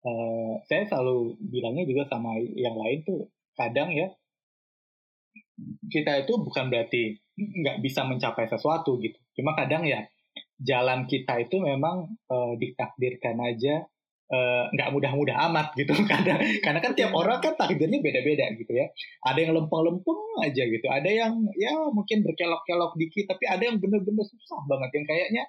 uh, saya selalu bilangnya juga sama yang lain tuh kadang ya kita itu bukan berarti nggak bisa mencapai sesuatu gitu. Cuma kadang ya jalan kita itu memang uh, ditakdirkan aja Eh, nggak uh, mudah-mudah amat gitu. Karena karena kan tiap orang kan takdirnya beda-beda gitu ya. Ada yang lempeng-lempeng aja gitu. Ada yang ya mungkin berkelok-kelok dikit tapi ada yang bener-bener susah banget. Yang kayaknya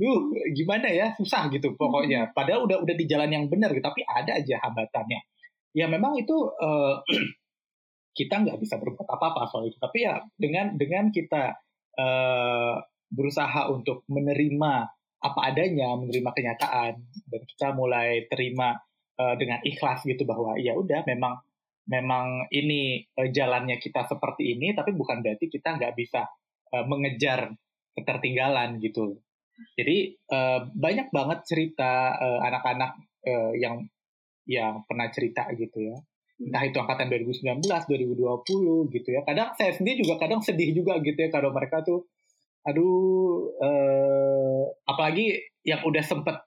duh gimana ya? Susah gitu pokoknya. Padahal udah udah di jalan yang benar gitu tapi ada aja hambatannya. Ya memang itu uh, kita nggak bisa berbuat apa-apa soal itu. Tapi ya dengan dengan kita uh, berusaha untuk menerima apa adanya menerima kenyataan dan kita mulai terima uh, dengan ikhlas gitu bahwa ya udah memang memang ini uh, jalannya kita seperti ini tapi bukan berarti kita nggak bisa uh, mengejar ketertinggalan gitu jadi uh, banyak banget cerita anak-anak uh, uh, yang yang pernah cerita gitu ya entah itu angkatan 2019, 2020 gitu ya. Kadang saya sendiri juga kadang sedih juga gitu ya kalau mereka tuh aduh eh, apalagi yang udah sempet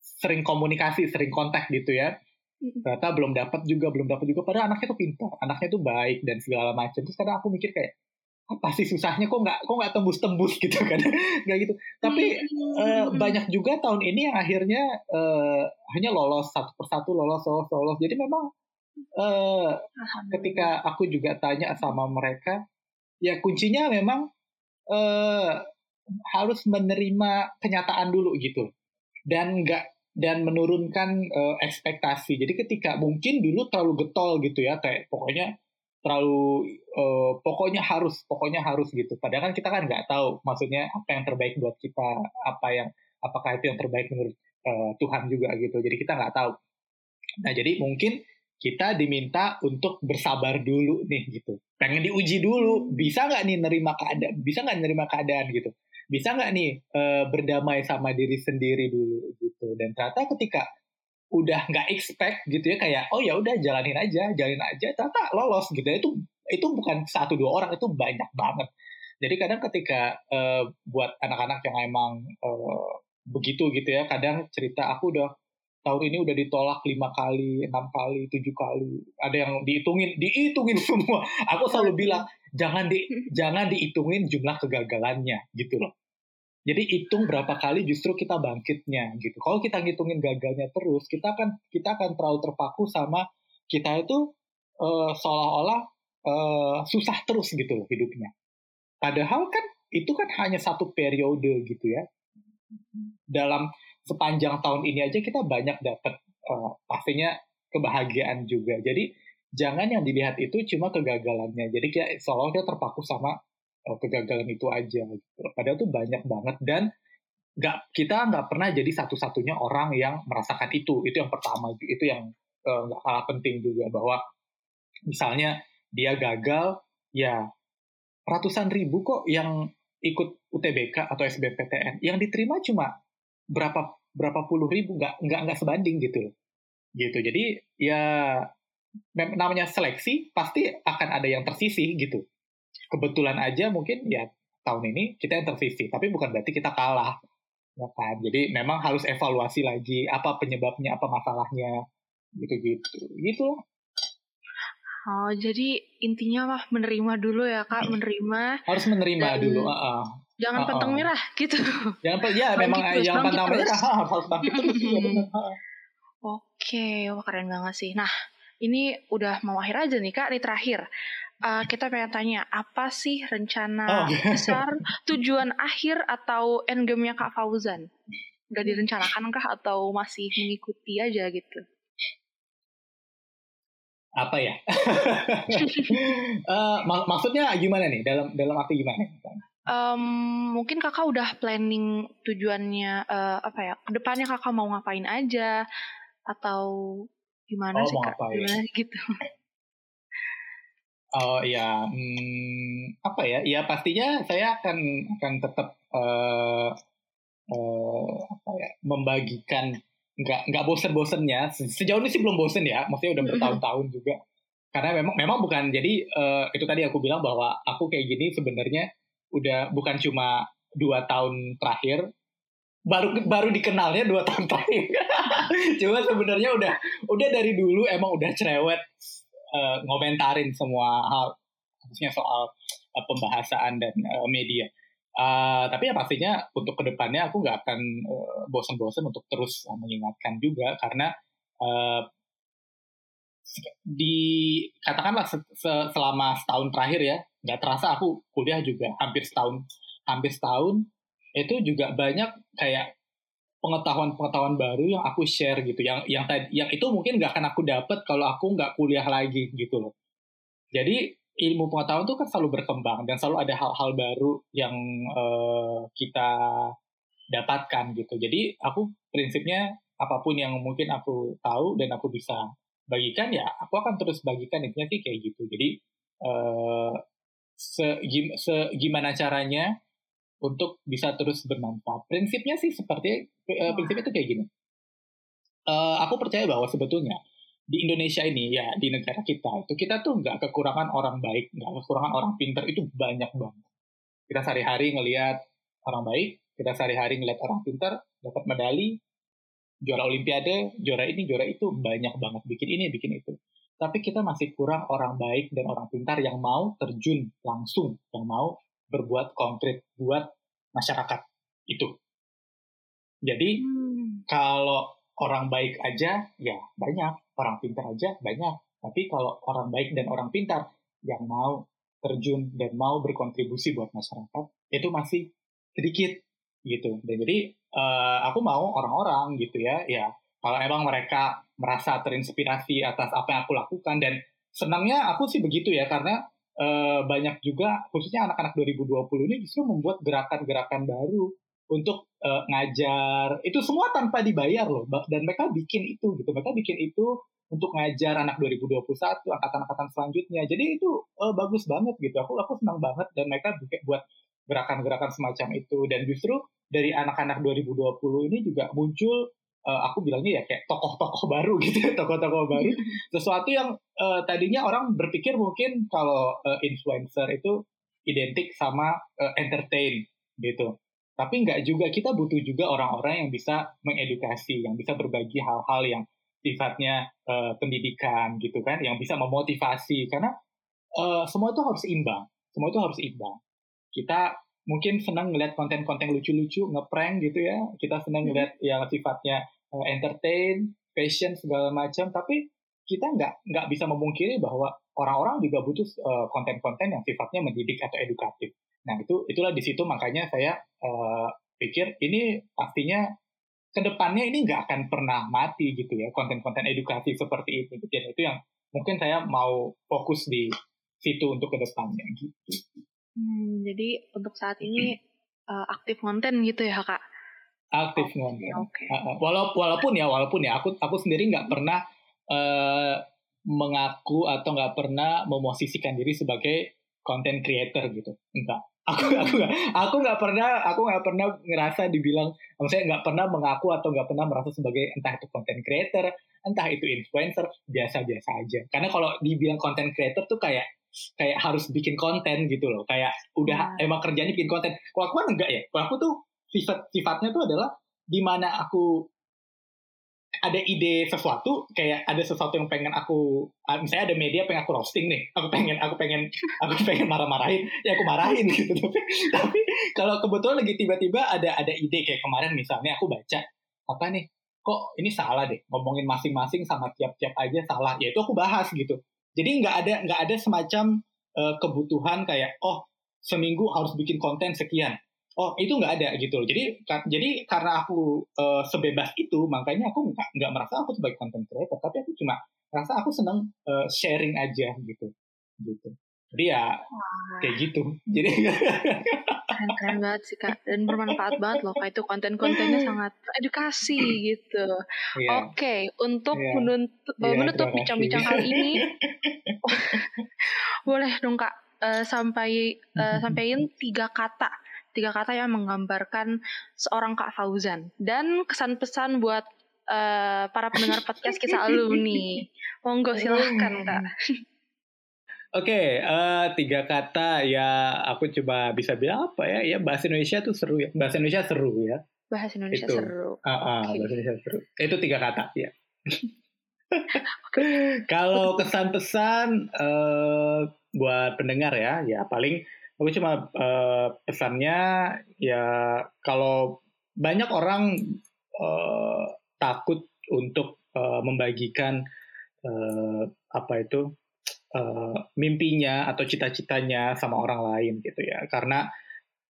sering komunikasi, sering kontak gitu ya. Ternyata belum dapat juga, belum dapat juga. Padahal anaknya tuh pintar, anaknya tuh baik dan segala macam. Terus kadang aku mikir kayak apa sih susahnya? Kok nggak kok nggak tembus-tembus? Gitu kan. Nggak gitu. Tapi uh, banyak juga tahun ini yang akhirnya uh, hanya lolos satu persatu lolos lolos lolos. Jadi memang uh, ketika aku juga tanya sama mereka, ya kuncinya memang uh, harus menerima kenyataan dulu gitu, dan nggak dan menurunkan uh, ekspektasi. Jadi ketika mungkin dulu terlalu getol gitu ya, kayak pokoknya terlalu uh, pokoknya harus pokoknya harus gitu padahal kan kita kan nggak tahu maksudnya apa yang terbaik buat kita apa yang apakah itu yang terbaik menurut uh, Tuhan juga gitu jadi kita nggak tahu nah jadi mungkin kita diminta untuk bersabar dulu nih gitu. Pengen diuji dulu, bisa nggak nih nerima keadaan, bisa nggak nerima keadaan gitu. Bisa nggak nih e, berdamai sama diri sendiri dulu gitu. Dan ternyata ketika udah nggak expect gitu ya kayak oh ya udah jalanin aja, jalanin aja, ternyata lolos gitu ya. Itu itu bukan satu dua orang itu banyak banget. Jadi kadang ketika e, buat anak-anak yang emang e, begitu gitu ya, kadang cerita aku udah tahun ini udah ditolak lima kali, enam kali, tujuh kali. Ada yang dihitungin, dihitungin semua. Aku selalu bilang jangan di jangan dihitungin jumlah kegagalannya gitu loh. Jadi hitung berapa kali justru kita bangkitnya gitu. Kalau kita ngitungin gagalnya terus, kita akan kita akan terlalu terpaku sama kita itu uh, seolah-olah uh, susah terus gitu hidupnya. Padahal kan itu kan hanya satu periode gitu ya. Dalam sepanjang tahun ini aja kita banyak dapat uh, pastinya kebahagiaan juga. Jadi jangan yang dilihat itu cuma kegagalannya. Jadi kayak seolah kita terpaku sama kegagalan itu aja. Gitu. Padahal tuh banyak banget dan nggak kita nggak pernah jadi satu-satunya orang yang merasakan itu. Itu yang pertama. Itu yang uh, nggak kalah penting juga bahwa misalnya dia gagal, ya ratusan ribu kok yang ikut UTBK atau SBMPTN yang diterima cuma berapa berapa puluh ribu nggak nggak nggak sebanding gitu gitu jadi ya namanya seleksi pasti akan ada yang tersisih gitu kebetulan aja mungkin ya tahun ini kita tersisih tapi bukan berarti kita kalah ya kan jadi memang harus evaluasi lagi apa penyebabnya apa masalahnya gitu gitu Oh, jadi intinya mah menerima dulu ya kak, menerima. Harus menerima dan, dulu. Uh -uh jangan oh, pantang merah gitu. Jangan ya memang terus, jangan pantang merah harus bangkit terus ya Oke, wah keren banget sih. Nah, ini udah mau akhir aja nih Kak, ini terakhir. Uh, kita pengen tanya, apa sih rencana oh. besar, tujuan akhir atau endgame-nya Kak Fauzan? Udah direncanakan kah atau masih mengikuti aja gitu? Apa ya? uh, mak maksudnya gimana nih? Dalam dalam arti gimana? um, mungkin kakak udah planning tujuannya uh, apa ya ke depannya kakak mau ngapain aja atau gimana oh, sih kak ngapain. gimana gitu oh ya hmm, apa ya? Ya pastinya saya akan akan tetap uh, uh, apa ya membagikan nggak nggak bosen-bosennya. Sejauh ini sih belum bosen ya maksudnya udah bertahun-tahun juga. Karena memang memang bukan jadi uh, itu tadi aku bilang bahwa aku kayak gini sebenarnya udah bukan cuma dua tahun terakhir baru baru dikenalnya dua tahun terakhir. Cuma sebenarnya udah udah dari dulu emang udah cerewet uh, ngomentarin semua hal khususnya soal uh, pembahasan dan uh, media. Uh, tapi ya pastinya untuk ke depannya aku nggak akan uh, bosan-bosan untuk terus uh, mengingatkan juga karena uh, di katakanlah se, se, selama setahun terakhir ya nggak terasa aku kuliah juga hampir setahun hampir setahun itu juga banyak kayak pengetahuan-pengetahuan baru yang aku share gitu. Yang yang tadi yang itu mungkin nggak akan aku dapat kalau aku nggak kuliah lagi gitu loh. Jadi ilmu pengetahuan itu kan selalu berkembang dan selalu ada hal-hal baru yang uh, kita dapatkan gitu. Jadi aku prinsipnya apa pun yang mungkin aku tahu dan aku bisa bagikan ya aku akan terus bagikan. Intinya sih kayak gitu. Jadi uh, se, se gimana caranya untuk bisa terus bermanfaat. Prinsipnya sih seperti uh, prinsipnya itu kayak gini. Uh, aku percaya bahwa sebetulnya di Indonesia ini ya di negara kita itu kita tuh nggak kekurangan orang baik, nggak kekurangan orang pinter itu banyak banget. Kita sehari-hari ngelihat orang baik, kita sehari-hari ngelihat orang pinter dapat medali, juara olimpiade, juara ini, juara itu banyak banget bikin ini, bikin itu. Tapi kita masih kurang orang baik dan orang pintar yang mau terjun langsung, yang mau berbuat konkret buat masyarakat itu. Jadi hmm. kalau orang baik aja ya banyak, orang pintar aja banyak. Tapi kalau orang baik dan orang pintar yang mau terjun dan mau berkontribusi buat masyarakat itu masih sedikit gitu. Dan jadi uh, aku mau orang-orang gitu ya, ya kalau emang mereka merasa terinspirasi atas apa yang aku lakukan dan senangnya aku sih begitu ya karena uh, banyak juga khususnya anak-anak 2020 ini justru membuat gerakan-gerakan baru untuk uh, ngajar. Itu semua tanpa dibayar loh dan mereka bikin itu gitu. Mereka bikin itu untuk ngajar anak 2021 angkatan-angkatan selanjutnya. Jadi itu uh, bagus banget gitu. Aku aku senang banget dan mereka buat gerakan-gerakan semacam itu. Dan justru dari anak-anak 2020 ini juga muncul uh, aku bilangnya ya kayak tokoh-tokoh baru gitu ya, tokoh-tokoh baru. Sesuatu yang uh, tadinya orang berpikir mungkin kalau uh, influencer itu identik sama uh, entertain gitu. Tapi nggak juga, kita butuh juga orang-orang yang bisa mengedukasi, yang bisa berbagi hal-hal yang sifatnya uh, pendidikan gitu kan, yang bisa memotivasi. Karena uh, semua itu harus imbang, semua itu harus imbang. Kita mungkin senang ngeliat konten-konten lucu-lucu, ngeprank gitu ya. Kita senang hmm. ngeliat yang sifatnya uh, entertain, fashion segala macam. Tapi kita nggak nggak bisa memungkiri bahwa orang-orang juga butuh uh, konten-konten yang sifatnya mendidik atau edukatif. Nah itu itulah di situ makanya saya uh, pikir ini pastinya ke depannya ini nggak akan pernah mati gitu ya konten-konten edukasi seperti ini. Dan itu yang mungkin saya mau fokus di situ untuk ke depannya gitu. Hmm, jadi untuk saat ini uh, aktif konten gitu ya kak? Aktif okay, konten. Okay. Uh, walaupun walaupun ya walaupun ya aku aku sendiri nggak pernah uh, mengaku atau nggak pernah memosisikan diri sebagai content creator gitu. Enggak. Aku aku nggak aku nggak pernah aku nggak pernah ngerasa dibilang maksudnya nggak pernah mengaku atau nggak pernah merasa sebagai entah itu content creator entah itu influencer biasa-biasa aja karena kalau dibilang content creator tuh kayak kayak harus bikin konten gitu loh. Kayak udah hmm. emang kerjanya bikin konten. Kalau aku kan enggak ya. Kalau aku tuh sifat sifatnya tuh adalah di mana aku ada ide sesuatu kayak ada sesuatu yang pengen aku ah, misalnya ada media pengen aku roasting nih. Aku pengen aku pengen aku pengen marah-marahin. Ya aku marahin gitu. Tapi tapi kalau kebetulan lagi tiba-tiba ada ada ide kayak kemarin misalnya aku baca apa nih? Kok ini salah deh? Ngomongin masing-masing sama tiap-tiap aja salah. Ya itu aku bahas gitu jadi nggak ada nggak ada semacam uh, kebutuhan kayak oh seminggu harus bikin konten sekian. Oh itu nggak ada gitu. Jadi ka jadi karena aku uh, sebebas itu makanya aku nggak nggak merasa aku sebagai konten creator, tapi aku cuma merasa aku senang uh, sharing aja gitu gitu. Jadi ya Wah. kayak gitu. Jadi keren keren banget sih kak dan bermanfaat banget loh kayak itu konten-kontennya sangat edukasi gitu. Yeah. Oke okay, untuk yeah. menutup, yeah, menutup bincang-bincang kali ini boleh dong kak uh, sampai uh, sampaikan tiga kata tiga kata yang menggambarkan seorang kak Fauzan dan kesan pesan buat uh, para pendengar podcast kisah alumni. Monggo silahkan kak. Oke, okay, uh, eh, tiga kata ya aku coba bisa bilang apa ya? Ya bahasa Indonesia tuh seru ya. Bahasa Indonesia seru ya. Bahasa Indonesia Itu. seru. Uh, uh, okay. Bahasa Indonesia seru. Itu tiga kata ya. Kalau kesan-pesan uh, buat pendengar ya, ya paling aku cuma uh, pesannya ya kalau banyak orang uh, takut untuk uh, membagikan uh, apa itu uh, mimpinya atau cita-citanya sama orang lain gitu ya karena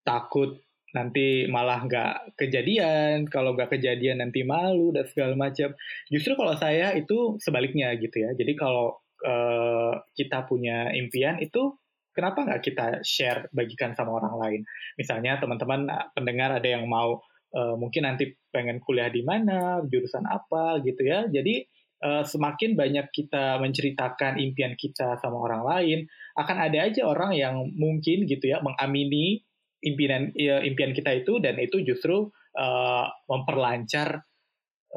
takut nanti malah nggak kejadian, kalau nggak kejadian nanti malu dan segala macam. Justru kalau saya itu sebaliknya gitu ya. Jadi kalau uh, kita punya impian itu kenapa nggak kita share bagikan sama orang lain? Misalnya teman-teman eh, pendengar ada yang mau uh, mungkin nanti pengen kuliah di mana, jurusan apa gitu ya. Jadi uh, semakin banyak kita menceritakan impian kita sama orang lain, akan ada aja orang yang mungkin gitu ya mengamini impian ya, impian kita itu dan itu justru uh, memperlancar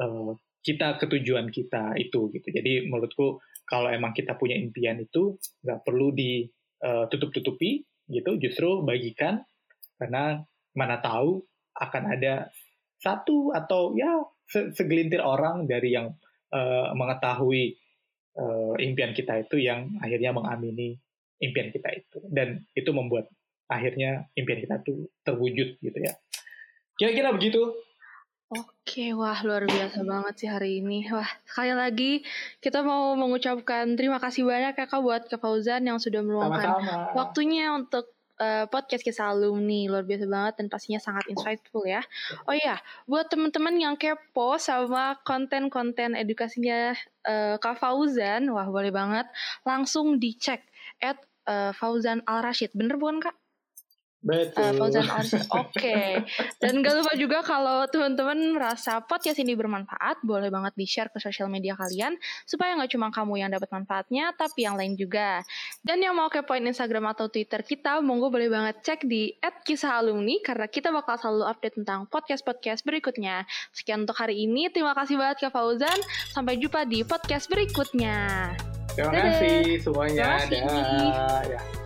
uh, kita ketujuan kita itu gitu. Jadi menurutku kalau emang kita punya impian itu nggak perlu ditutup-tutupi gitu, justru bagikan karena mana tahu akan ada satu atau ya segelintir orang dari yang uh, mengetahui uh, impian kita itu yang akhirnya mengamini impian kita itu. Dan itu membuat akhirnya impian kita tuh terwujud gitu ya. Kira-kira begitu? Oke, wah luar biasa banget sih hari ini. Wah, sekali lagi kita mau mengucapkan terima kasih banyak ya Kak buat Kak Fauzan yang sudah meluangkan waktunya untuk uh, podcast kisah alumni luar biasa banget dan pastinya sangat insightful ya. Oh iya, buat teman-teman yang kepo sama konten-konten edukasinya uh, Kak Fauzan, wah boleh banget langsung dicek at uh, Fauzan Al Rashid. Bener bukan Kak? Betul. Uh, Fauzan Oke. Okay. Dan gak lupa juga kalau teman-teman merasa podcast ini bermanfaat, boleh banget di-share ke sosial media kalian supaya nggak cuma kamu yang dapat manfaatnya, tapi yang lain juga. Dan yang mau kepoin Instagram atau Twitter kita, monggo boleh banget cek di @kisah_alumni karena kita bakal selalu update tentang podcast-podcast berikutnya. Sekian untuk hari ini. Terima kasih banget Kak Fauzan. Sampai jumpa di podcast berikutnya. Terima kasih semuanya. Terima kasih. Ya.